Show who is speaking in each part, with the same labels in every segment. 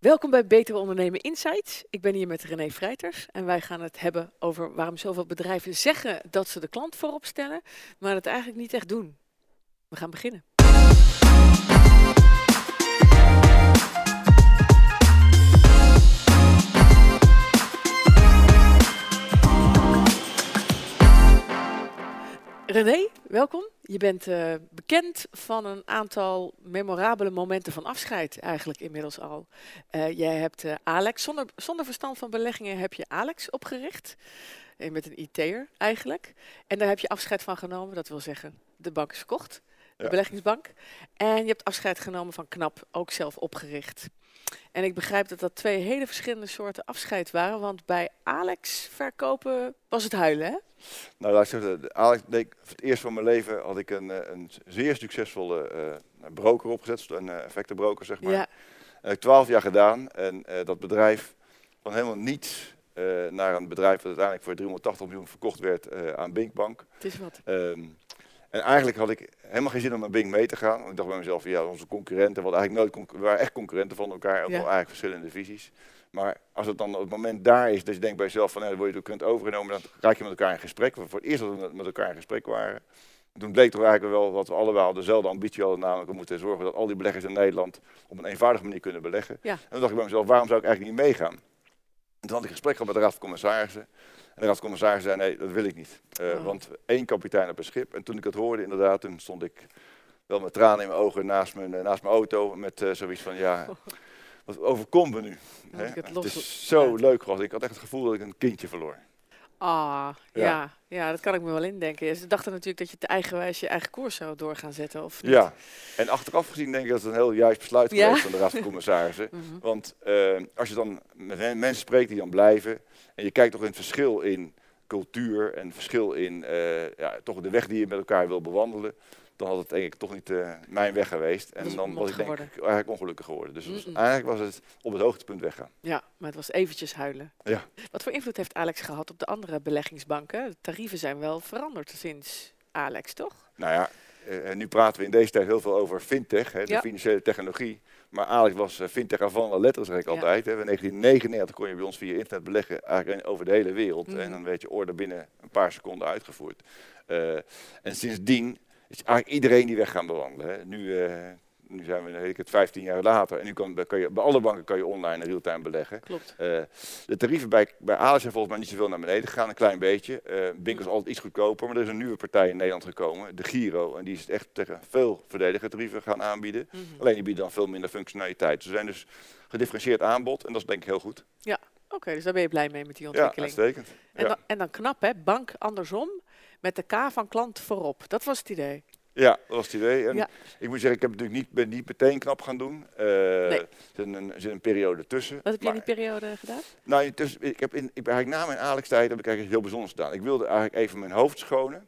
Speaker 1: Welkom bij Beter Ondernemen Insights. Ik ben hier met René Vrijters en wij gaan het hebben over waarom zoveel bedrijven zeggen dat ze de klant voorop stellen, maar het eigenlijk niet echt doen. We gaan beginnen. René, welkom. Je bent uh, bekend van een aantal memorabele momenten van afscheid, eigenlijk inmiddels al. Uh, jij hebt uh, Alex, zonder, zonder verstand van beleggingen, heb je Alex opgericht. met een IT'er eigenlijk. En daar heb je afscheid van genomen, dat wil zeggen, de bank is verkocht, de ja. beleggingsbank. En je hebt afscheid genomen van Knap, ook zelf opgericht. En ik begrijp dat dat twee hele verschillende soorten afscheid waren, want bij Alex verkopen was het huilen, hè?
Speaker 2: Nou, laat ik zeggen, Alex, voor het eerst van mijn leven had ik een, eh, een zeer succesvolle uh, broker opgezet, een uh, effectenbroker, zeg maar. Ja. Dat heb ik twaalf jaar gedaan en uh, dat bedrijf van helemaal niets naar een bedrijf dat uiteindelijk voor 380 miljoen verkocht werd aan Binkbank.
Speaker 1: Het is wat.
Speaker 2: Um, en eigenlijk had ik helemaal geen zin om naar Bing mee te gaan. Want ik dacht bij mezelf, ja, onze concurrenten, wat eigenlijk nooit we waren echt concurrenten van elkaar, ook ja. wel eigenlijk verschillende visies. Maar als het dan op het moment daar is, dat je denkt bij jezelf van, nou, dan word je kunt overgenomen, dan raak je met elkaar in gesprek. Voor het eerst dat we met elkaar in gesprek waren. toen bleek toch eigenlijk wel dat we allemaal dezelfde ambitie hadden, namelijk we moeten zorgen dat al die beleggers in Nederland op een eenvoudige manier kunnen beleggen.
Speaker 1: Ja.
Speaker 2: En toen dacht ik bij mezelf, waarom zou ik eigenlijk niet meegaan? En toen had ik een gesprek gehad met de Raad van Commissarissen. En de Raad van Commissarissen zei, nee, dat wil ik niet. Uh, oh. Want één kapitein op een schip. En toen ik het hoorde, inderdaad, toen stond ik wel met tranen in mijn ogen naast mijn, naast mijn auto. Met uh, zoiets van, ja, wat overkomt me nu? Hè? Het, het, is zo leuk geworden. Ik had echt het gevoel dat ik een kindje verloor.
Speaker 1: Ah, ja. ja. ja, dat kan ik me wel indenken. Ze dachten natuurlijk dat je te eigenwijs je eigen koers zou door gaan zetten. Of niet?
Speaker 2: Ja, en achteraf gezien denk ik dat het een heel juist besluit ja? geweest van de Raad van Commissarissen. mm -hmm. Want uh, als je dan met mensen spreekt die dan blijven, en je kijkt toch in het verschil in cultuur en verschil in uh, ja, toch de weg die je met elkaar wil bewandelen, dan had het denk ik toch niet uh, mijn weg geweest. En dan was ik denk ik eigenlijk ongelukkig geworden. Dus eigenlijk was het op het hoogtepunt weggaan.
Speaker 1: Ja, maar het was eventjes huilen.
Speaker 2: Ja.
Speaker 1: Wat voor invloed heeft Alex gehad op de andere beleggingsbanken? De tarieven zijn wel veranderd sinds Alex, toch?
Speaker 2: Nou ja, uh, nu praten we in deze tijd heel veel over fintech, hè, de ja. financiële technologie. Maar Alex was uh, fintech avant la lettres, zeg ik ja. altijd. Hè. In 1999 kon je bij ons via internet beleggen eigenlijk over de hele wereld. Mm. En dan werd je order binnen een paar seconden uitgevoerd. Uh, en sindsdien is eigenlijk iedereen die weg gaan bewandelen. Hè. Nu, uh, nu zijn we weet ik het 15 jaar later en nu kan, kan je, bij alle banken kan je online en real-time beleggen.
Speaker 1: Klopt.
Speaker 2: Uh, de tarieven bij, bij Alex zijn volgens mij niet zoveel naar beneden gegaan, een klein beetje. Uh, Bink altijd iets goedkoper, maar er is een nieuwe partij in Nederland gekomen, de Giro. En die is echt tegen veel verdediger tarieven gaan aanbieden. Mm -hmm. Alleen die bieden dan veel minder functionaliteit. Ze zijn dus gedifferentieerd aanbod en dat is denk ik heel goed.
Speaker 1: Ja, oké, okay, dus daar ben je blij mee met die ontwikkeling.
Speaker 2: Ja, uitstekend.
Speaker 1: En,
Speaker 2: ja.
Speaker 1: dan, en dan knap hè, bank andersom, met de K van klant voorop. Dat was het idee.
Speaker 2: Ja, dat was het idee. En ja. ik moet zeggen, ik heb natuurlijk niet, ben niet meteen knap gaan doen. Uh, nee. Er zit een, er zit een periode tussen.
Speaker 1: Wat heb je in die periode gedaan?
Speaker 2: Nou, ik heb in, ik ben eigenlijk na mijn Alex-tijd heb ik eigenlijk heel bijzonders gedaan. Ik wilde eigenlijk even mijn hoofd schonen.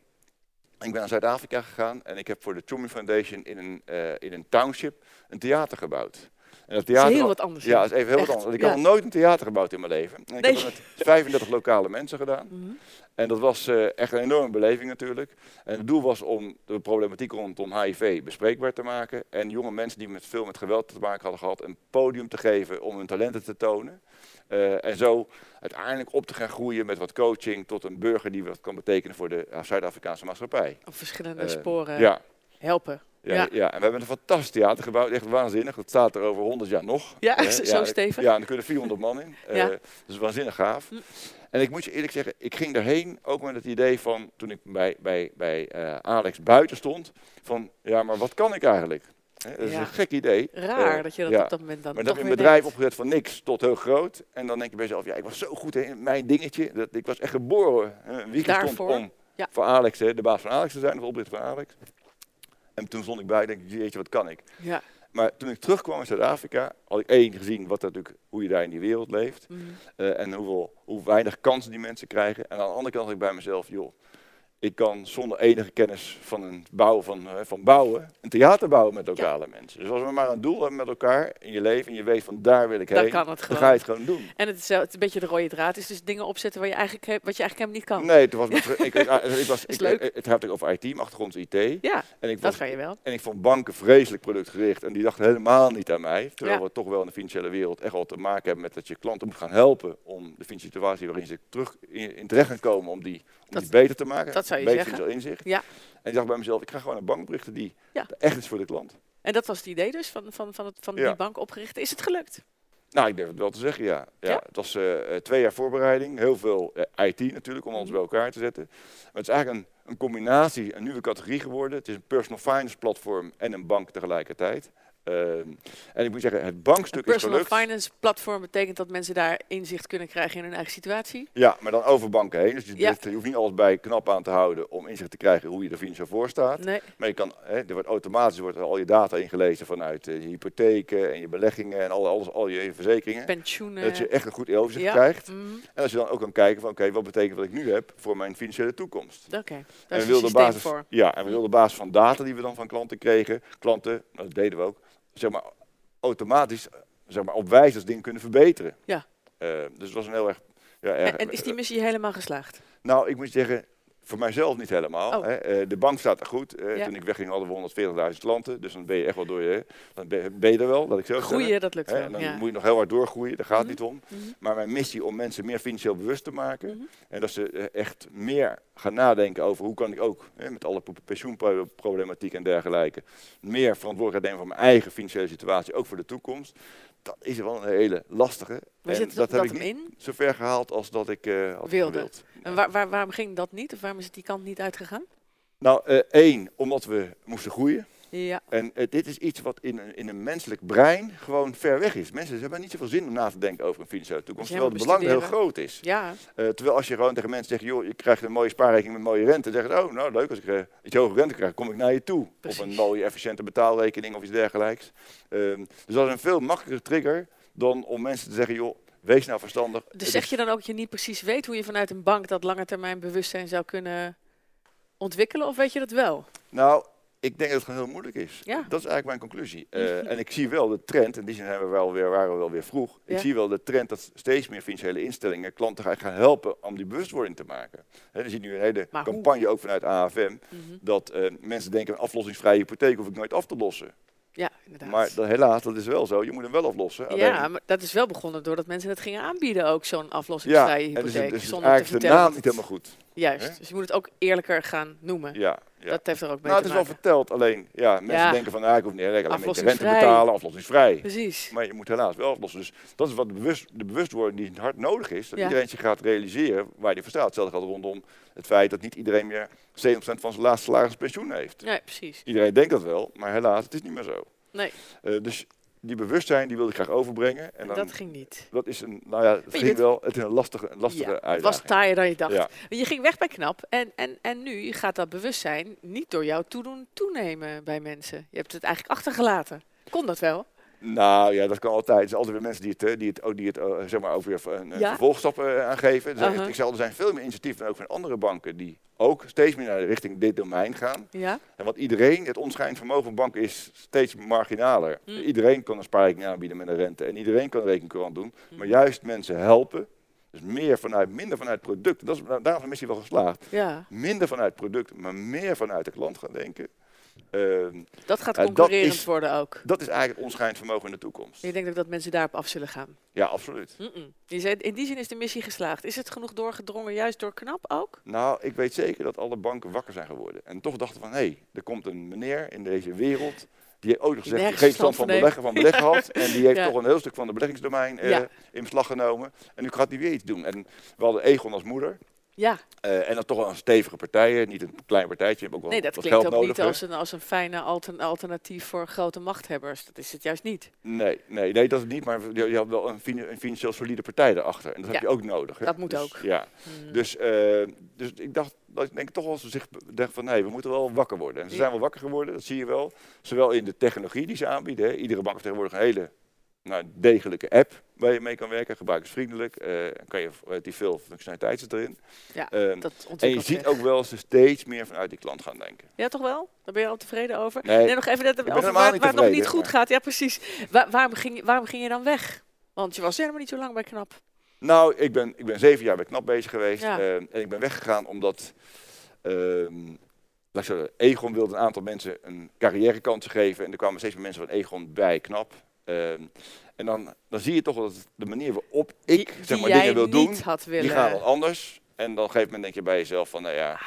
Speaker 2: Ik ben naar Zuid-Afrika gegaan en ik heb voor de Truman Foundation in een, uh, in een township een theater gebouwd.
Speaker 1: En dat, theater, dat is heel wat anders.
Speaker 2: Ja, dat is even heel Echt? wat anders. Ik ja. had nog nooit een theater gebouwd in mijn leven. En ik nee. heb het met 35 lokale mensen gedaan. Mm -hmm. En dat was uh, echt een enorme beleving natuurlijk. En het doel was om de problematiek rondom HIV bespreekbaar te maken. En jonge mensen die met veel met geweld te maken hadden gehad, een podium te geven om hun talenten te tonen. Uh, en zo uiteindelijk op te gaan groeien met wat coaching tot een burger die wat kan betekenen voor de Zuid-Afrikaanse maatschappij.
Speaker 1: Op verschillende sporen ja. helpen.
Speaker 2: Ja, ja. ja, en we hebben een fantastisch theater gebouwd, echt waanzinnig. Dat staat er over 100 jaar nog.
Speaker 1: Ja, zo ja, stevig.
Speaker 2: Ja, en er kunnen 400 man in. Uh, ja. Dus waanzinnig gaaf. Hm. En ik moet je eerlijk zeggen, ik ging daarheen ook met het idee van, toen ik bij, bij, bij uh, Alex buiten stond, van ja, maar wat kan ik eigenlijk? He, dat is een gek idee.
Speaker 1: Raar dat je dat op dat moment dan
Speaker 2: Maar dan heb je een bedrijf opgezet van niks tot heel groot. En dan denk je bij jezelf, ja, ik was zo goed in mijn dingetje. Dat, ik was echt geboren. Een weekend stond om voor Alex, hè, de baas van Alex te zijn, of oprichter van Alex. En toen stond ik bij, denk ik, jeetje, wat kan ik?
Speaker 1: Ja.
Speaker 2: Maar toen ik terugkwam in Zuid-Afrika, had ik één gezien wat natuurlijk, hoe je daar in die wereld leeft.
Speaker 1: Mhm.
Speaker 2: Mm. Uh, en hoeveel, hoe weinig kansen die mensen krijgen. En aan de andere kant had ik bij mezelf, joh, ik kan zonder enige kennis van, een bouw, van, uh, van bouwen een theater bouwen met lokale mensen. Dus als we maar een doel hebben met elkaar in je leven en je weet van daar wil ik
Speaker 1: dan
Speaker 2: heen,
Speaker 1: kan het
Speaker 2: dan ga je het gewoon doen.
Speaker 1: En het is, het een beetje de rode draad is dus dingen opzetten waar je eigenlijk, wat je eigenlijk helemaal niet kan.
Speaker 2: Nee, het was, met, ik, ik, was, ik,
Speaker 1: leuk.
Speaker 2: het gaat over IT, mijn achtergrond is IT.
Speaker 1: Ja,
Speaker 2: en ik
Speaker 1: dat
Speaker 2: was,
Speaker 1: kan je wel.
Speaker 2: En ik vond banken vreselijk productgericht en die dachten helemaal niet aan mij. Terwijl we toch wel in de financiële wereld echt wel te maken hebben met dat je klanten moet gaan helpen om de financiële situatie waarin ze terug in, in terecht gaan komen, om die, om die beter te maken.
Speaker 1: Dat zou je
Speaker 2: beter
Speaker 1: zeggen.
Speaker 2: inzicht.
Speaker 1: Ja.
Speaker 2: En ik dacht bij mezelf, ik ga gewoon een bank oprichten die
Speaker 1: Ja.
Speaker 2: echt is voor de klant.
Speaker 1: En dat was het idee dus van, van, van, het, van
Speaker 2: Ja.
Speaker 1: die bank opgericht. Is het gelukt?
Speaker 2: Nou, ik durf het wel te zeggen, ja. ja,
Speaker 1: Ja?
Speaker 2: Het was eh, eh, twee jaar voorbereiding, heel veel eh, IT natuurlijk om ons
Speaker 1: Mhm.
Speaker 2: bij elkaar te zetten. Maar het is eigenlijk een, een combinatie, een nieuwe categorie geworden. Het is een personal finance platform en een bank tegelijkertijd. Ehm, en ik moet zeggen, het
Speaker 1: Een
Speaker 2: bankstuk is
Speaker 1: personal
Speaker 2: gelukt.
Speaker 1: finance platform betekent dat mensen daar inzicht kunnen krijgen in hun eigen situatie.
Speaker 2: Ja, maar dan over banken heen. Dus je,
Speaker 1: Ja.
Speaker 2: je hoeft niet alles bij knap aan te houden om inzicht te krijgen hoe je er financieel voor staat.
Speaker 1: Nee.
Speaker 2: Maar je kan, hè, er wordt automatisch wordt al je data ingelezen vanuit eh, je hypotheken en je beleggingen en al, alles, al je verzekeringen.
Speaker 1: Pensioenen.
Speaker 2: Dat je echt een goed overzicht
Speaker 1: ja.
Speaker 2: krijgt.
Speaker 1: Mhm.
Speaker 2: En als je dan ook kan kijken van oké, wat betekent wat ik nu heb voor mijn financiële toekomst.
Speaker 1: Oké, daar
Speaker 2: En
Speaker 1: is een systeem
Speaker 2: basis,
Speaker 1: voor.
Speaker 2: Ja, en we wilden op basis van data die we dan van klanten kregen, klanten, dat deden we ook, zeg maar automatisch zeg maar, op wijze dat dingen kunnen verbeteren.
Speaker 1: Ja.
Speaker 2: Eh, dus het was een heel erg... Ja, erg
Speaker 1: En, en is die missie helemaal geslaagd?
Speaker 2: Nou, ik moet zeggen, voor mijzelf niet helemaal.
Speaker 1: Oh.
Speaker 2: Hè. Eh, de bank staat er goed.
Speaker 1: Ja.
Speaker 2: Toen ik wegging hadden we 140.000 klanten. Dus dan ben je echt wel door je... Dan ben je, er wel, dat ik zo zeggen.
Speaker 1: Groeien, dat lukt wel.
Speaker 2: dan
Speaker 1: ja.
Speaker 2: moet je nog heel hard doorgroeien, daar gaat het
Speaker 1: Mhm.
Speaker 2: niet om.
Speaker 1: Mhm.
Speaker 2: Maar mijn missie om mensen meer financieel bewust te maken.
Speaker 1: Mhm.
Speaker 2: En dat ze eh, echt meer gaan nadenken over hoe kan ik ook, hè, met alle pe- pensioenproblematiek en dergelijke, meer verantwoordelijkheid nemen voor mijn eigen financiële situatie, ook voor de toekomst. Dat is wel een hele lastige.
Speaker 1: Zit
Speaker 2: dat
Speaker 1: dat,
Speaker 2: heb ik niet
Speaker 1: in?
Speaker 2: zo ver gehaald als dat ik eh had
Speaker 1: Wilde.
Speaker 2: gewild.
Speaker 1: En waar, waar, waarom ging dat niet? Of waarom is het die kant niet uitgegaan?
Speaker 2: Nou, eh, één, omdat we moesten groeien.
Speaker 1: Ja,
Speaker 2: En eh, dit is iets wat in een, in een menselijk brein gewoon ver weg is. Mensen hebben niet zoveel zin om na te denken over een financiële toekomst, terwijl
Speaker 1: helemaal
Speaker 2: belang heel groot is.
Speaker 1: ja.
Speaker 2: Eh, terwijl als je gewoon tegen mensen zegt, joh, je krijgt een mooie spaarrekening met mooie rente, dan zeggen ze, oh, nou leuk, als ik eh, iets hogere rente krijg, kom ik naar je toe.
Speaker 1: Precies.
Speaker 2: Of een mooie efficiënte betaalrekening of iets dergelijks. Ehm, dus dat is een veel makkelijker trigger dan om mensen te zeggen, joh, wees nou verstandig.
Speaker 1: Dus
Speaker 2: Het
Speaker 1: zeg je dan ook dat je niet precies weet hoe je vanuit een bank dat lange termijn bewustzijn zou kunnen ontwikkelen? Of weet je dat wel?
Speaker 2: Nou, ik denk dat het gewoon heel moeilijk is.
Speaker 1: Ja.
Speaker 2: Dat is eigenlijk mijn conclusie. Eh, en ik zie wel de trend, in die zin hebben we wel weer, waren we wel weer vroeg. Ik
Speaker 1: Ja.
Speaker 2: zie wel de trend dat steeds meer financiële instellingen klanten gaan helpen om die bewustwording te maken. Hè, je ziet nu een hele
Speaker 1: Maar hoe?
Speaker 2: campagne ook vanuit AFM.
Speaker 1: Mhm.
Speaker 2: Dat eh, mensen denken, een aflossingsvrije hypotheek hoef ik nooit af te lossen.
Speaker 1: Ja, inderdaad.
Speaker 2: Maar dat, helaas, dat is wel zo. Je moet hem wel aflossen.
Speaker 1: ja, maar dat is wel begonnen doordat mensen het gingen aanbieden ook, zo'n aflossingsvrije
Speaker 2: en dus,
Speaker 1: hypotheek.
Speaker 2: dus is
Speaker 1: zonder te
Speaker 2: eigenlijk de naam niet helemaal goed.
Speaker 1: Juist, dus je moet het ook eerlijker gaan noemen.
Speaker 2: Ja, ja.
Speaker 1: Dat heeft er ook mee
Speaker 2: nou, het is wel verteld. Alleen, ja, mensen
Speaker 1: Ja.
Speaker 2: denken van, ah, ik hoef niet alleen maar de rente betalen, aflossingsvrij.
Speaker 1: Precies.
Speaker 2: Maar je moet helaas wel aflossen. Dus dat is wat de, bewust, de bewustwording die hard nodig is. Dat
Speaker 1: Ja.
Speaker 2: iedereen zich gaat realiseren waar die voor staat. Hetzelfde gaat rondom het feit dat niet iedereen meer 70% van zijn laatste salaris pensioen heeft.
Speaker 1: Nee, precies.
Speaker 2: Iedereen denkt dat wel, maar helaas, het is niet meer zo.
Speaker 1: Nee,
Speaker 2: Eh, dus die bewustzijn die wilde ik graag overbrengen. En dan,
Speaker 1: dat ging niet.
Speaker 2: dat is een, nou ja, het ging wel, het is een lastige, een lastige
Speaker 1: Ja, het
Speaker 2: uitdaging.
Speaker 1: was taaier dan je dacht.
Speaker 2: Ja.
Speaker 1: Je ging weg bij KNAP en, en, en nu gaat dat bewustzijn niet door jouw toedoen toenemen bij mensen. Je hebt het eigenlijk achtergelaten. Kon dat wel?
Speaker 2: Nou ja, dat kan altijd. Er zijn altijd weer mensen die het, eh, die het, ook die het eh, zeg maar weer een, een
Speaker 1: Ja.
Speaker 2: vervolgstap eh, aangeven. Dus. Ik zal, er zijn veel meer initiatieven ook van andere banken die ook steeds meer naar de richting dit domein gaan.
Speaker 1: Ja?
Speaker 2: En want iedereen, het onschijnend vermogen van banken is steeds marginaler.
Speaker 1: Mm.
Speaker 2: Iedereen kan een spaarrekening aanbieden met een rente en iedereen kan een rekeningcourant doen.
Speaker 1: Mm.
Speaker 2: Maar juist mensen helpen, dus meer vanuit, minder vanuit product. Dat is, daarom is de missie wel geslaagd.
Speaker 1: Ja,
Speaker 2: Minder vanuit product, maar meer vanuit de klant gaan denken. Ehm,
Speaker 1: dat gaat
Speaker 2: dat
Speaker 1: concurrerend
Speaker 2: is-
Speaker 1: worden ook.
Speaker 2: dat is eigenlijk het onschijnend vermogen in de toekomst.
Speaker 1: Je denkt ook dat mensen daarop af zullen gaan.
Speaker 2: Ja, absoluut.
Speaker 1: Je zei, in die zin is de missie geslaagd. Is het genoeg doorgedrongen, juist door KNAP ook?
Speaker 2: Nou, ik weet zeker dat alle banken wakker zijn geworden. En toch dachten van, hé, hey, er komt een meneer in deze wereld... die heeft nog gezegd, die
Speaker 1: nergens
Speaker 2: geen stand van beleggen, van beleggen had. En die heeft
Speaker 1: Ja.
Speaker 2: toch een heel stuk van de beleggingsdomein eh,
Speaker 1: Ja.
Speaker 2: in beslag genomen. En nu gaat hij weer iets doen. En we hadden Egon als moeder.
Speaker 1: Ja,
Speaker 2: eh, en dat toch wel een stevige partij, niet een klein partijtje. Ook wel
Speaker 1: nee, dat klinkt ook niet als een, als een fijne altern- alternatief voor grote machthebbers. Dat is het juist niet.
Speaker 2: Nee, nee, nee, dat is het niet. Maar je, je had wel een, fin- een financieel solide partij erachter. En dat heb je ook nodig. Hè.
Speaker 1: Dat moet
Speaker 2: Dus,
Speaker 1: ook.
Speaker 2: Ja.
Speaker 1: Mm.
Speaker 2: Dus, eh, dus ik dacht, dat ik denk toch wel ze zich dacht van nee, we moeten wel wakker worden. En ze
Speaker 1: Ja.
Speaker 2: zijn wel wakker geworden, dat zie je wel. Zowel in de technologie die ze aanbieden. Hè. Iedere bank heeft tegenwoordig een hele nou, degelijke app waar je mee kan werken, gebruikersvriendelijk. Uh, kan je relatief veel functionaliteit erin.
Speaker 1: Ja, uh, dat
Speaker 2: en je ziet ook wel ze steeds meer vanuit die klant gaan denken.
Speaker 1: Ja, toch wel? Daar ben je al tevreden over? Nee, nee nog even dat, over waar, waar het nog niet goed gaat. Ja, precies. Waar, waarom, ging, waarom ging je dan weg? Want je was helemaal niet zo lang bij KNAP.
Speaker 2: Nou, ik ben, ik ben zeven jaar bij KNAP bezig geweest. Uh, en ik ben weggegaan omdat... Ehm, Egon wilde een aantal mensen een carrièrekans geven. En er kwamen steeds meer mensen van Egon bij KNAP. Ehm, en dan, dan zie je toch dat de manier waarop ik zeg maar, dingen wil doen, die gaan dan anders. En dan op een gegeven moment denk je bij jezelf van, nou ja,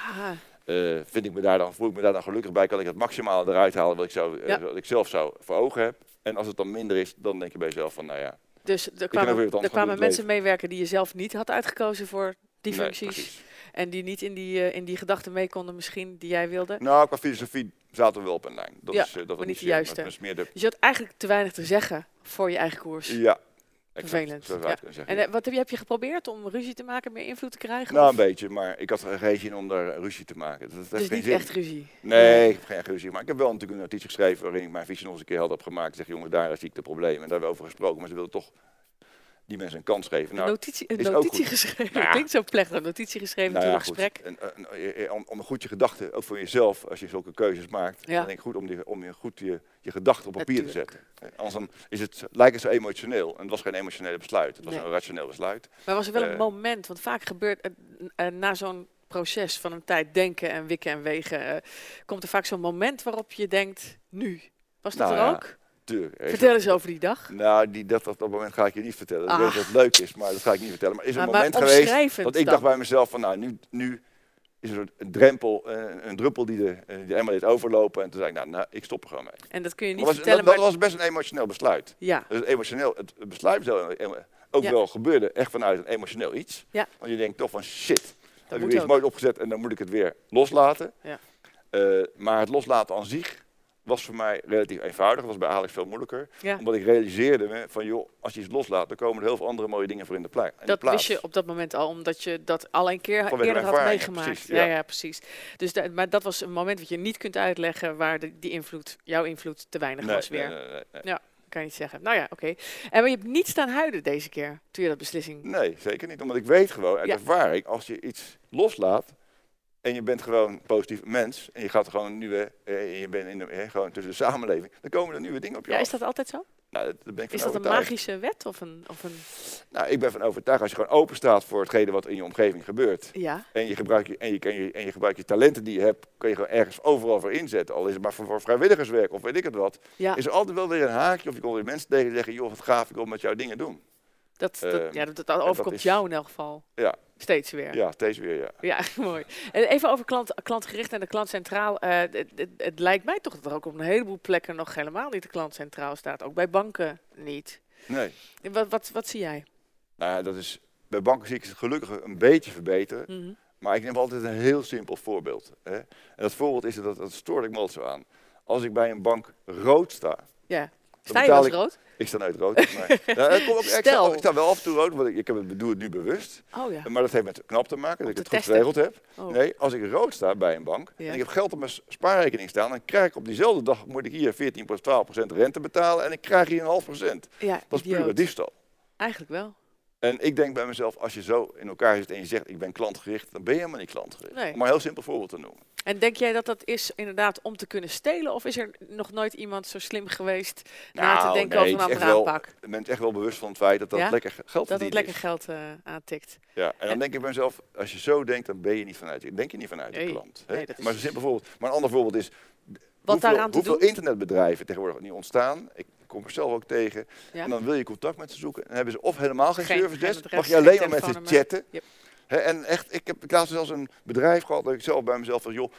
Speaker 2: uh, vind ik me daar dan, voel ik me daar dan gelukkig bij, kan ik het maximale eruit halen wat ik, zou, uh, wat ik zelf zou voor ogen heb. En als het dan minder is, dan denk je bij jezelf van, nou ja.
Speaker 1: Dus er kwamen, er kwamen mensen meewerken die je zelf niet had uitgekozen voor die functies. En die niet in die, uh, in die gedachten mee konden misschien, die jij wilde?
Speaker 2: Nou, qua filosofie zaten we wel op een lijn.
Speaker 1: Dat ja, is, uh, dat maar niet de juiste. De... je had eigenlijk te weinig te zeggen voor je eigen koers.
Speaker 2: Ja.
Speaker 1: Vervelend. Ja. En uh, wat heb je, heb je geprobeerd om ruzie te maken, meer invloed te krijgen?
Speaker 2: Nou, een beetje, maar ik had er geen zin om daar ruzie te maken.
Speaker 1: Dat, dat dus niet echt ruzie?
Speaker 2: Nee, ik heb geen ruzie. Maar ik heb wel natuurlijk een notitie geschreven waarin ik mijn visie nog eens een keer had opgemaakt. Zeg, jongens, daar zie ik de problemen. En daar hebben we over gesproken, maar ze wilden toch die mensen een kans geven.
Speaker 1: Nou, een notitie, een notitie geschreven, nou, klinkt zo plechtig. Een notitie geschreven nou, een gesprek. En,
Speaker 2: om, om, een goed je gedachten, ook voor jezelf, als je zulke keuzes maakt, ja. dan denk ik goed om, die, om je goed je, je gedachten op papier te zetten. Anders dan is het, lijkt het zo emotioneel. En het was geen emotionele besluit, het was een rationeel besluit.
Speaker 1: Maar was er wel een eh, moment, want vaak gebeurt uh, na zo'n proces van een tijd denken en wikken en wegen, komt er vaak zo'n moment waarop je denkt, nu. Was dat nou er ook? Vertel eens over die dag.
Speaker 2: Nou, die, dat, op dat moment ga ik je niet vertellen. Ik weet dat het leuk is, maar dat ga ik niet vertellen. Maar is er een moment geweest dat ik dacht bij mezelf van, nou, nu, nu is er een drempel, een, een druppel die de, die helemaal deed overlopen. En toen zei ik, nou, nou, ik stop er gewoon mee.
Speaker 1: En dat kun je niet vertellen.
Speaker 2: Dat, maar... dat was best een emotioneel besluit.
Speaker 1: Ja.
Speaker 2: Dus emotioneel, het besluit ook wel gebeurde echt vanuit een emotioneel iets.
Speaker 1: Ja.
Speaker 2: Want je denkt toch van, shit, dat heb ik weer iets mooi opgezet en dan moet ik het weer loslaten.
Speaker 1: Ja.
Speaker 2: Uh, maar het loslaten aan zich was voor mij relatief eenvoudig. Dat was bij Alex veel moeilijker. Omdat ik realiseerde me van, joh, als je iets loslaat, dan komen er heel veel andere mooie dingen voor in de, in
Speaker 1: dat wist je op dat moment al, omdat je dat al een keer eerder had meegemaakt. Precies, ja. ja. precies. Dus maar dat was een moment wat je niet kunt uitleggen waar de, die invloed, jouw invloed te weinig was weer. Nee, nee, ja kan je niet zeggen. Nou ja, oké. En je hebt niet staan huilen deze keer, toen je dat beslissing...
Speaker 2: Nee, zeker niet. Omdat ik weet gewoon uit ervaring, als je iets loslaat, en je bent gewoon een positief mens en je gaat gewoon nieuwe, eh, je bent in de, eh, gewoon tussen de samenleving, dan komen er nieuwe dingen op je
Speaker 1: ja,
Speaker 2: af.
Speaker 1: Is dat altijd zo?
Speaker 2: Nou, dat ben ik
Speaker 1: is dat een magische wet of een, of een...
Speaker 2: Nou, ik ben van overtuigd als je gewoon open staat voor hetgene wat in je omgeving gebeurt.
Speaker 1: Ja.
Speaker 2: En je gebruikt je, en je, en je, en je, gebruikt je talenten die je hebt, kun je gewoon ergens overal voor inzetten. Al is het maar voor, voor vrijwilligerswerk of weet ik het wat.
Speaker 1: Ja.
Speaker 2: Is er altijd wel weer een haakje of je komt weer mensen tegen die zeggen, joh, wat gaaf, ik wil met jou dingen doen.
Speaker 1: Dat, dat, uh, ja, dat, dat overkomt jou in elk geval.
Speaker 2: Ja,
Speaker 1: Steeds weer.
Speaker 2: Ja, steeds weer, ja.
Speaker 1: Ja, mooi. Even over klant, klantgericht en de klantcentraal. Uh, het, het, het, lijkt mij toch dat er ook op een heleboel plekken nog helemaal niet de klantcentraal staat. Ook bij banken niet.
Speaker 2: Nee.
Speaker 1: Wat, wat, wat zie jij?
Speaker 2: Nou ja, dat is, bij banken zie ik het gelukkig een beetje verbeteren. Mm -hmm. Maar ik neem altijd een heel simpel voorbeeld. Hè. En dat voorbeeld is, dat, dat stoort ik me altijd zo aan. Als ik bij een bank rood sta,
Speaker 1: ja. Sta je als rood?
Speaker 2: Ik sta nooit rood. Maar, kom ook, ik, sta, ik, sta, wel af en toe rood, want ik, ik heb het, doe het nu bewust.
Speaker 1: Oh, ja.
Speaker 2: Maar dat heeft met knap te maken, dat ik het goed geregeld heb. Oh. Nee, als ik rood sta bij een bank ja. en ik heb geld op mijn spaarrekening staan, dan krijg ik op diezelfde dag, moet ik hier 14, 12% rente betalen en ik krijg hier een half procent.
Speaker 1: Ja,
Speaker 2: dat is pure diefstal.
Speaker 1: Eigenlijk wel.
Speaker 2: En ik denk bij mezelf, als je zo in elkaar zit en je zegt ik ben klantgericht, dan ben je helemaal niet klantgericht.
Speaker 1: Nee.
Speaker 2: Om maar een heel simpel voorbeeld te noemen.
Speaker 1: En denk jij dat dat is inderdaad om te kunnen stelen? Of is er nog nooit iemand zo slim geweest nou, na te nou, denken over een andere aanpak?
Speaker 2: Je bent echt wel bewust van het feit dat dat lekker geld
Speaker 1: Dat
Speaker 2: het
Speaker 1: lekker geld uh, aantikt.
Speaker 2: Ja, en dan denk ik bij mezelf, als je zo denkt, dan ben je niet vanuit, denk je niet vanuit de klant. Nee, maar, een simpel voorbeeld, maar een ander voorbeeld is,
Speaker 1: Wat hoeveel,
Speaker 2: hoeveel internetbedrijven tegenwoordig niet ontstaan. Ik kom er zelf ook tegen. Ja. En dan wil je contact met ze zoeken. En dan hebben ze of helemaal geen, geen service desk, mag je alleen maar met ze chatten. Yep. He, en echt, ik heb laatst zelfs een bedrijf gehad dat ik zelf bij mezelf van, joh,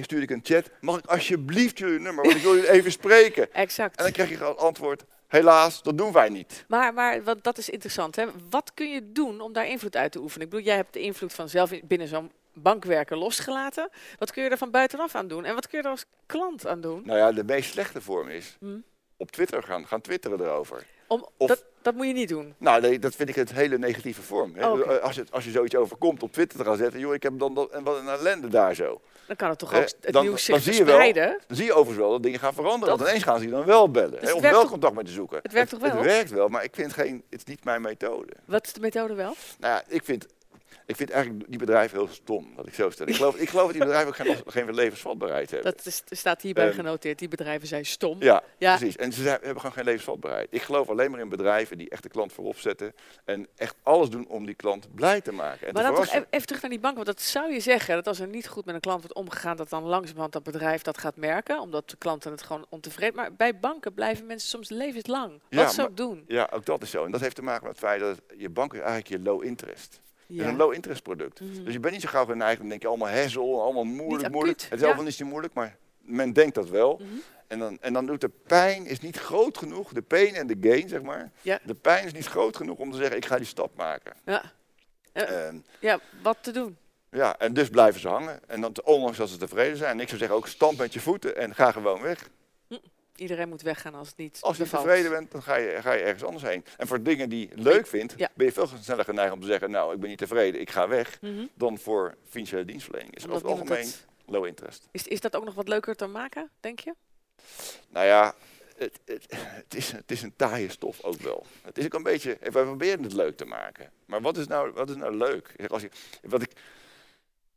Speaker 2: stuur ik een chat, mag ik alsjeblieft jullie nummer, want ik wil jullie even spreken.
Speaker 1: Exact.
Speaker 2: En dan krijg je het antwoord, helaas, dat doen wij niet.
Speaker 1: Maar, maar wat, dat is interessant, hè? wat kun je doen om daar invloed uit te oefenen? Ik bedoel, jij hebt de invloed van zelf binnen zo'n bankwerker losgelaten. Wat kun je er van buitenaf aan doen? En wat kun je er als klant aan doen?
Speaker 2: Nou ja, de meest slechte vorm is, hmm? op Twitter gaan, gaan twitteren erover.
Speaker 1: Om, dat, dat moet je niet doen.
Speaker 2: Nou, nee, dat vind ik een hele negatieve vorm. Oh, als, je, als je zoiets overkomt op Twitter te gaan zetten, joh, ik heb dan dat, en wat een ellende daar zo.
Speaker 1: Dan kan het toch ook het dan, nieuws zich dan zie je wel,
Speaker 2: Dan zie je overigens wel dat dingen gaan veranderen. Dat, want ineens gaan ze je dan wel bellen. Dus om wel contact met te zoeken.
Speaker 1: Het werkt toch wel?
Speaker 2: Het werkt wel, maar ik vind geen, het is niet mijn methode.
Speaker 1: Wat is de methode wel?
Speaker 2: Nou ja, ik vind ik vind eigenlijk die bedrijven heel stom, dat ik zo stel. Ik geloof, ik geloof dat die bedrijven ook geen, geen levensvatbaarheid hebben.
Speaker 1: Dat is, staat hierbij um, genoteerd. Die bedrijven zijn stom.
Speaker 2: Ja, ja. precies. En ze zijn, hebben gewoon geen levensvatbaarheid. Ik geloof alleen maar in bedrijven die echt de klant voorop zetten. En echt alles doen om die klant blij te maken. En
Speaker 1: maar dan toch even, terug naar die bank. Want dat zou je zeggen, dat als er niet goed met een klant wordt omgegaan, dat dan langzamerhand dat bedrijf dat gaat merken. Omdat de klanten het gewoon ontevreden Maar bij banken blijven mensen soms levenslang. Wat ja, zou ik doen?
Speaker 2: Ja, ook dat is zo. En dat heeft te maken met het feit dat je bank is eigenlijk je low interest. Ja. is een low interest product. Mhm. Dus je bent niet zo gauw geneigd, dan denk je allemaal hezzel, allemaal moeilijk, moeilijk. Het zelf ja. is niet moeilijk, maar men denkt dat wel. Mhm. En, dan, en dan doet de pijn is niet groot genoeg, de pain en de gain, zeg maar. Ja. De pijn is niet groot genoeg om te zeggen, ik ga die stap maken.
Speaker 1: Ja, uh, ja wat te doen?
Speaker 2: Ja, en dus blijven ze hangen. En dan, ondanks dat ze tevreden zijn. En ik zou zeggen, ook stamp met je voeten en ga gewoon weg.
Speaker 1: Iedereen moet weggaan als het niet
Speaker 2: Als je tevreden bent, dan ga je, ga je ergens anders heen. En voor dingen die je leuk vindt, ben je veel sneller geneigd om te zeggen... nou, ik ben niet tevreden, ik ga weg. Mhm. Dan voor financiële dienstverlening. Is over het algemeen low interest.
Speaker 1: Is, is dat ook nog wat leuker te maken, denk je?
Speaker 2: Nou ja, het, het, het, is, het is een taaie stof ook wel. Het is ook een beetje... We proberen het leuk te maken. Maar wat is nou, wat is nou leuk? Als je, wat ik,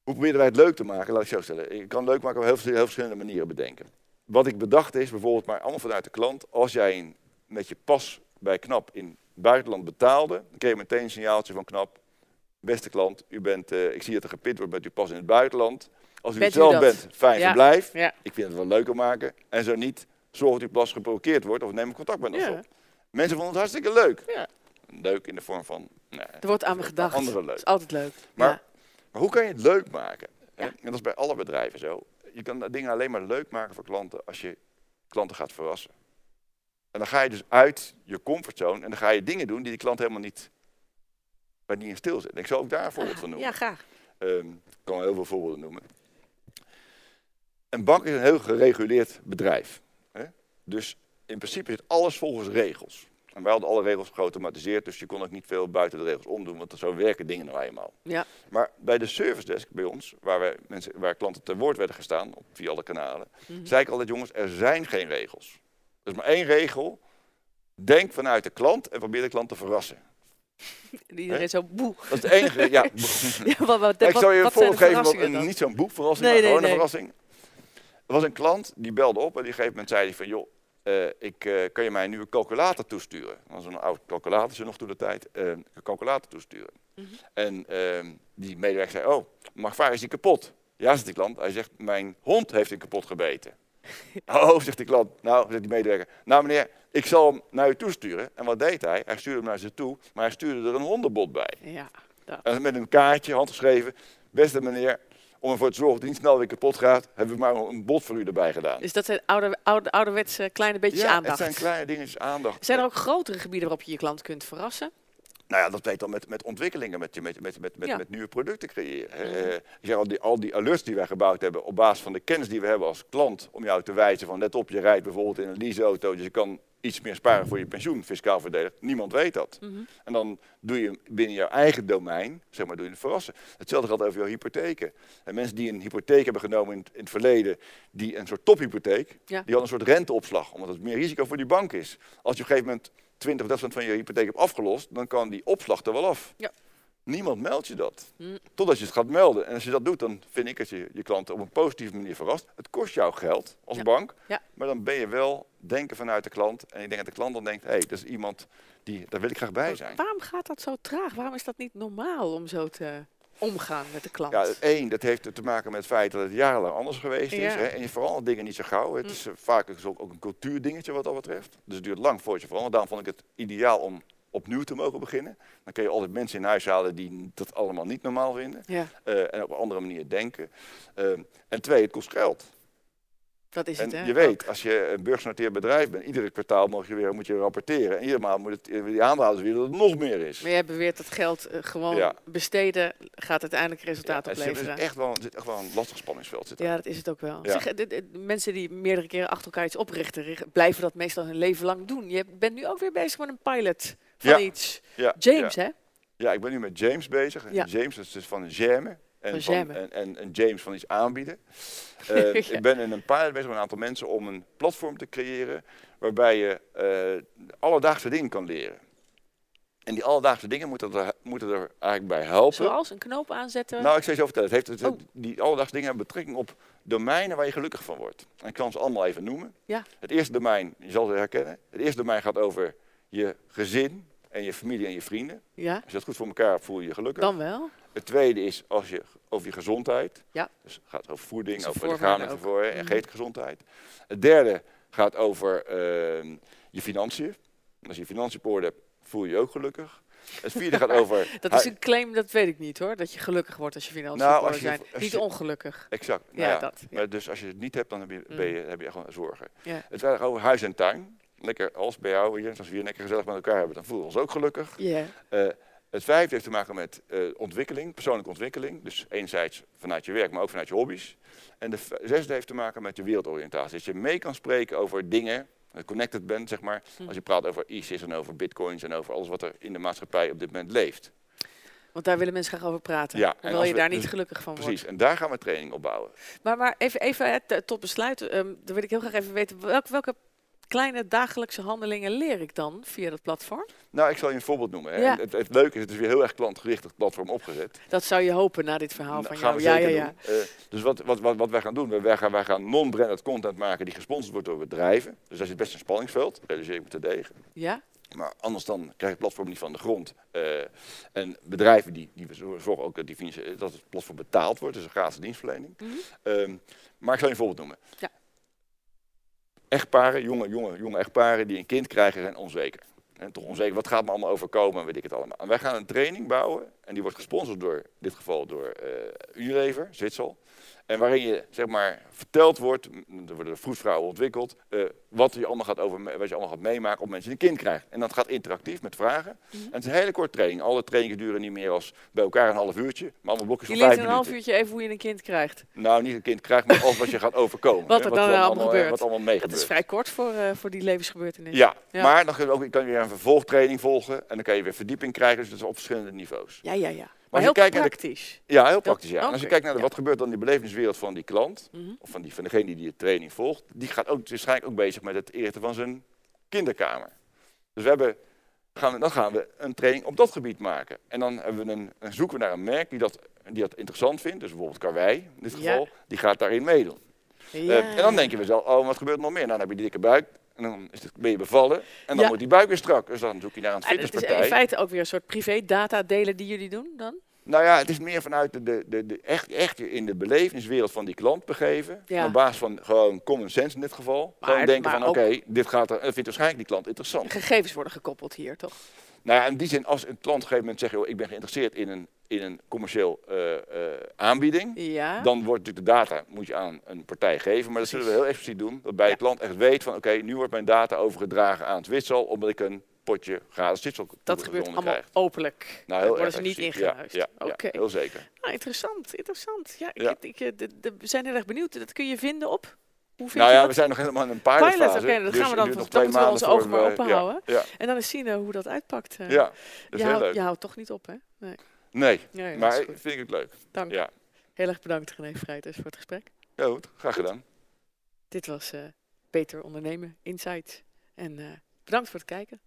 Speaker 2: hoe proberen wij het leuk te maken? Laat ik zo stellen. Je kan leuk maken op heel, heel verschillende manieren bedenken wat ik bedacht is, bijvoorbeeld maar allemaal vanuit de klant, als jij een, met je pas bij KNAP in het buitenland betaalde, dan kreeg je meteen een signaaltje van KNAP. Beste klant, u bent, uh, ik zie dat er gepit wordt met uw pas in het buitenland. Als u bent het zelf bent, fijn verblijf. Ja. Ik vind het wel leuker maken. En zo niet, zorg dat uw pas geblokkeerd wordt of neem contact met ons op. Mensen vonden het hartstikke leuk. Ja. Leuk in de vorm van...
Speaker 1: Nee, er wordt aan me gedacht. Andere leuk. Het is altijd leuk.
Speaker 2: Maar, maar hoe kan je het leuk maken? En dat is bij alle bedrijven zo je kan dingen alleen maar leuk maken voor klanten als je klanten gaat verrassen. En dan ga je dus uit je comfortzone en dan ga je dingen doen die die klant helemaal niet, waar niet in stil zit. Ik zal ook daar een voorbeeld van noemen.
Speaker 1: Ja, graag.
Speaker 2: Um, ik kan heel veel voorbeelden noemen. Een bank is een heel gereguleerd bedrijf. Hè? Dus in principe zit alles volgens regels. En wij hadden alle regels geautomatiseerd, dus je kon ook niet veel buiten de regels omdoen, want zo werken dingen nou eenmaal. Ja. Maar bij de service desk bij ons, waar, wij mensen, waar klanten te woord werden gestaan, op, via alle kanalen, mm zei ik altijd, jongens, er zijn geen regels. Er is maar één regel. Denk vanuit de klant en probeer de klant te verrassen.
Speaker 1: Iedereen is zo boe.
Speaker 2: Dat is het enige, ja. ja wat, wat, ik zal je een voorbeeld geven, een, niet zo'n boekverrassing, nee, maar gewoon een verrassing. Er was een klant, die belde op en die gegeven moment zei hij van, joh, uh, ik, uh, kan je mij nu een calculator toesturen? Dat was een oud calculator, nog toen de tijd. Uh, een calculator toesturen. Mm -hmm. En ehm, die medewerker zei, oh, maar waar is die kapot? Ja, zegt die klant. Hij zegt, mijn hond heeft hem kapot gebeten. oh, zegt die klant. Nou, zegt die medewerker. Nou meneer, ik zal hem naar u toesturen. En wat deed hij? Hij stuurde hem naar ze toe, maar hij stuurde er een hondenbot bij. Ja, dat. En met een kaartje, handgeschreven. Beste meneer, om ervoor te zorgen dat het niet snel weer kapot gaat, hebben we maar een bot voor u erbij gedaan.
Speaker 1: Dus dat zijn ouder, ouder, ouderwetse kleine beetjes
Speaker 2: ja,
Speaker 1: aandacht?
Speaker 2: Ja, het zijn kleine dingetjes aandacht.
Speaker 1: Zijn er ook grotere gebieden waarop je je klant kunt verrassen?
Speaker 2: Nou ja, dat weet dan met, met ontwikkelingen, met, met, met, met, met, met nieuwe producten creëren. Uh, zeg, al, die, al die alerts die wij gebouwd hebben op basis van de kennis die we hebben als klant, om jou te wijzen van let op, je rijdt bijvoorbeeld in een leaseauto, dus je kan iets meer sparen voor je pensioen, fiscaal verdelen. Niemand weet dat. Mhm. En dan doe je binnen jouw eigen domein, zeg maar, doe je het verrassen. Hetzelfde geldt over jouw hypotheken. En mensen die een hypotheek hebben genomen in, in het verleden, die een soort tophypotheek, die hadden een soort renteopslag, omdat het meer risico voor die bank is. Als je op een gegeven moment 20 of van je hypotheek hebt afgelost, dan kan die opslag er wel af. Ja. Niemand meldt je dat. Mm. Totdat je het gaat melden. En als je dat doet, dan vind ik dat je je klanten op een positieve manier verrast. Het kost jou geld als bank, ja. maar dan ben je wel denken vanuit de klant. En ik denk dat de klant dan denkt, hé, hey, dat is iemand die, daar wil ik graag bij zijn.
Speaker 1: Waarom gaat dat zo traag? Waarom is dat niet normaal om zo te omgaan met de klant?
Speaker 2: Ja, één, dat heeft te maken met het feit dat het jarenlang anders geweest is. Hè, en je verandert dingen niet zo gauw. Het mm. is uh, vaak ook, ook een cultuurdingetje wat dat betreft. Dus het duurt lang voordat je verandert. Daarom vond ik het ideaal om opnieuw te mogen beginnen. Dan kun je altijd mensen in huis halen die dat allemaal niet normaal vinden. Ja. Uh, en op een andere manier denken. Uh, en twee, het kost geld.
Speaker 1: Dat is
Speaker 2: en
Speaker 1: het, hè?
Speaker 2: je weet, als je een beursgenoteerd bedrijf bent, iedere kwartaal moet je weer moet je rapporteren. En iedere maand moet het, die aandeelhouders willen dat het nog meer is.
Speaker 1: Maar jij beweert dat geld eh, gewoon
Speaker 2: Ja.
Speaker 1: besteden gaat uiteindelijk resultaat
Speaker 2: Ja, het
Speaker 1: opleveren.
Speaker 2: is echt wel, het echt wel een lastig spanningsveld. Zit.
Speaker 1: Ja, dat is het ook wel.
Speaker 2: Ja.
Speaker 1: Zeg, eh, de- de- de mensen die meerdere keren achter elkaar iets oprichten, richt- blijven dat meestal hun leven lang doen. Je bent nu ook weer bezig met een pilot van
Speaker 2: Ja.
Speaker 1: iets.
Speaker 2: Ja,
Speaker 1: James,
Speaker 2: ja.
Speaker 1: hè?
Speaker 2: Ja, ik ben nu met James bezig. James dat is dus van Jamme. En,
Speaker 1: Van
Speaker 2: van,
Speaker 1: jammen.
Speaker 2: en, en, en James van iets aanbieden. Eh. Ik ben in een pilot bezig met een aantal mensen om een platform te creëren waarbij je eh, alledaagse dingen kan leren. En die alledaagse dingen moeten er, moeten er eigenlijk bij helpen.
Speaker 1: Zoals een knoop aanzetten.
Speaker 2: Nou, ik zal je zo vertellen. Het heeft, het,
Speaker 1: Oh.
Speaker 2: Die alledaagse dingen hebben betrekking op domeinen waar je gelukkig van wordt. En ik kan ze allemaal even noemen.
Speaker 1: Ja.
Speaker 2: Het eerste domein, je zal ze herkennen. Het eerste domein gaat over je gezin en je familie en je vrienden.
Speaker 1: ja,
Speaker 2: Als je dat goed voor elkaar hebt, voel je je gelukkig.
Speaker 1: dan wel.
Speaker 2: Het tweede is als je, over je gezondheid.
Speaker 1: Ja.
Speaker 2: Dus het gaat over voeding, over lichamelijke vervoer en
Speaker 1: Mhm.
Speaker 2: geestelijke gezondheid. Het derde gaat over ehm, je financiën. En Als je financiën op orde hebt, voel je je ook gelukkig. Het vierde gaat over...
Speaker 1: Dat is een claim, dat weet ik niet hoor. Dat je gelukkig wordt als je financiën
Speaker 2: Nou, als je-
Speaker 1: zijn.
Speaker 2: als
Speaker 1: Niet ongelukkig.
Speaker 2: Exact.
Speaker 1: Ja,
Speaker 2: nou
Speaker 1: dat. Ja.
Speaker 2: Maar dus als je het niet hebt, dan heb je, ben je, heb je wel zorgen.
Speaker 1: Ja.
Speaker 2: Het gaat over huis en tuin. Lekker als bij jou hier, als we hier lekker gezellig met elkaar hebben, dan voelen we ons ook gelukkig. Eh, het vijfde heeft te maken met eh, ontwikkeling, persoonlijke ontwikkeling. Dus enerzijds vanuit je werk, maar ook vanuit je hobby's. En de zesde heeft te maken met je wereldoriëntatie. Dat je mee kan spreken over dingen, eh, connected bent, zeg maar.
Speaker 1: Hm.
Speaker 2: Als je praat over ISIS en over bitcoins en over alles wat er in de maatschappij op dit moment leeft.
Speaker 1: Want daar willen mensen graag over praten.
Speaker 2: Ja, en
Speaker 1: hoewel
Speaker 2: als
Speaker 1: je daar niet gelukkig van wordt.
Speaker 2: Precies, en daar gaan we training op bouwen.
Speaker 1: Maar, maar even, even tot besluit. ehm, dan wil ik heel graag even weten. Welke, welke kleine dagelijkse handelingen leer ik dan via dat platform?
Speaker 2: Nou, ik zal je een voorbeeld noemen.
Speaker 1: Ja.
Speaker 2: Het, het leuke is, het is weer heel erg klantgericht het platform opgezet.
Speaker 1: Dat zou je hopen na dit verhaal
Speaker 2: Dat
Speaker 1: van
Speaker 2: gaan
Speaker 1: jou.
Speaker 2: we
Speaker 1: Ja,
Speaker 2: zeker
Speaker 1: ja, ja.
Speaker 2: Eh, dus wat, wat, wat, wat wij gaan doen, wij gaan, wij gaan non-branded content maken die gesponsord wordt door bedrijven. Dus daar zit best een spanningsveld, realiseer ik me te degen.
Speaker 1: Ja?
Speaker 2: Maar anders dan krijg je het platform niet van de grond. Eh, en bedrijven die, die zorgen ook dat, die dat het platform betaald wordt, dus een gratis dienstverlening.
Speaker 1: Mhm.
Speaker 2: Ehm, maar ik zal je een voorbeeld noemen.
Speaker 1: Ja.
Speaker 2: Echtparen, jonge, jonge, jonge echtparen die een kind krijgen zijn onzeker. En toch onzeker, wat gaat me allemaal overkomen en weet ik het allemaal. En wij gaan een training bouwen en die wordt gesponsord door, in dit geval door eh Unilever. En waarin je zeg maar verteld wordt, er worden vroedvrouwen ontwikkeld, eh, wat, je allemaal gaat over, wat je allemaal gaat meemaken op mensen die een kind krijgen. En dat gaat interactief met vragen.
Speaker 1: Mhm.
Speaker 2: En het is een hele korte training. Alle trainingen duren niet meer als bij elkaar een half uurtje, maar allemaal blokjes
Speaker 1: Je
Speaker 2: van
Speaker 1: leert
Speaker 2: vijf
Speaker 1: in een half
Speaker 2: minuten.
Speaker 1: uurtje even hoe je een kind krijgt.
Speaker 2: Nou, niet een kind krijgt, maar alles wat je gaat overkomen.
Speaker 1: Wat
Speaker 2: hè,
Speaker 1: er dan allemaal gebeurt.
Speaker 2: Wat allemaal mee
Speaker 1: Dat is vrij kort voor, eh, voor die levensgebeurtenis.
Speaker 2: Ja,
Speaker 1: Ja.
Speaker 2: maar dan kun je, ook, kan je weer een vervolgtraining volgen en dan kan je weer verdieping krijgen. Dus dat is op verschillende niveaus.
Speaker 1: ja, ja. ja. Maar heel
Speaker 2: de-
Speaker 1: praktisch.
Speaker 2: Ja, heel praktisch. Ja. En als je kijkt naar de, wat gebeurt dan in die belevingswereld van die klant,
Speaker 1: Mhm.
Speaker 2: of van, die, van degene die die training volgt, die gaat ook waarschijnlijk ook bezig met het inrichten van zijn kinderkamer. Dus we hebben, gaan we, dan gaan we een training op dat gebied maken. En dan hebben we een, zoeken we naar een merk die dat, die dat interessant vindt. Dus bijvoorbeeld Karwei in dit
Speaker 1: Ja.
Speaker 2: geval, die gaat daarin meedoen.
Speaker 1: Ja.
Speaker 2: Eh, en dan denk je mezelf, oh, wat gebeurt er nog meer? Nou, dan heb je die dikke buik. En dan is het, ben je bevallen. En dan
Speaker 1: Ja.
Speaker 2: moet die buik weer strak. Dus dan zoek je naar een
Speaker 1: En het is
Speaker 2: fitnesspartij.
Speaker 1: in feite ook weer een soort privé data delen die jullie doen dan?
Speaker 2: Nou ja, het is meer vanuit de, de, de, de echt, echt in de belevingswereld van die klant begeven.
Speaker 1: Ja.
Speaker 2: Op basis van gewoon common sense in dit geval.
Speaker 1: Maar-
Speaker 2: gewoon denken van, oké, dit gaat er, vindt waarschijnlijk die klant interessant.
Speaker 1: Gegevens worden gekoppeld hier, toch?
Speaker 2: Nou ja, in die zin, als een klant op een gegeven moment zegt, joh, ik ben geïnteresseerd in een, in een commercieel eh, eh, aanbieding.
Speaker 1: Ja.
Speaker 2: Dan wordt natuurlijk de data moet je aan een partij geven. Maar dat zullen we heel expliciet doen. Dat bij de klant echt weet van, oké, nu wordt mijn data overgedragen aan het Witsel. Omdat ik een potje gratis Witsel
Speaker 1: dat gebeurt allemaal openlijk.
Speaker 2: Nou, heel
Speaker 1: worden ze niet.
Speaker 2: Ja,
Speaker 1: ingehuisd.
Speaker 2: Ja, ja, heel zeker.
Speaker 1: Nou, interessant, interessant. Ja, ik, ik, eh, de- zijn heel erg benieuwd. Dat kun je vinden op? Hoe vind
Speaker 2: Nou
Speaker 1: je
Speaker 2: ja,
Speaker 1: dat?
Speaker 2: we zijn nog helemaal in een
Speaker 1: Pilot,
Speaker 2: pilotfase.
Speaker 1: oké, dat
Speaker 2: dus
Speaker 1: gaan we dan-
Speaker 2: nog
Speaker 1: dan
Speaker 2: twee
Speaker 1: moeten we onze ogen maar
Speaker 2: voor
Speaker 1: open
Speaker 2: we-
Speaker 1: houden.
Speaker 2: Ja,
Speaker 1: En dan eens zien eh, hoe dat uitpakt. eh.
Speaker 2: ja,
Speaker 1: je,
Speaker 2: heel
Speaker 1: houdt,
Speaker 2: leuk.
Speaker 1: je houdt toch niet op, hè? Nee.
Speaker 2: Nee, maar ik vind ik het leuk.
Speaker 1: Dank.
Speaker 2: Ja,
Speaker 1: Heel erg bedankt, René Vrijters, voor het gesprek.
Speaker 2: ja goed, graag gedaan.
Speaker 1: Dit was eh, Beter Ondernemen Insights. En bedankt voor het kijken.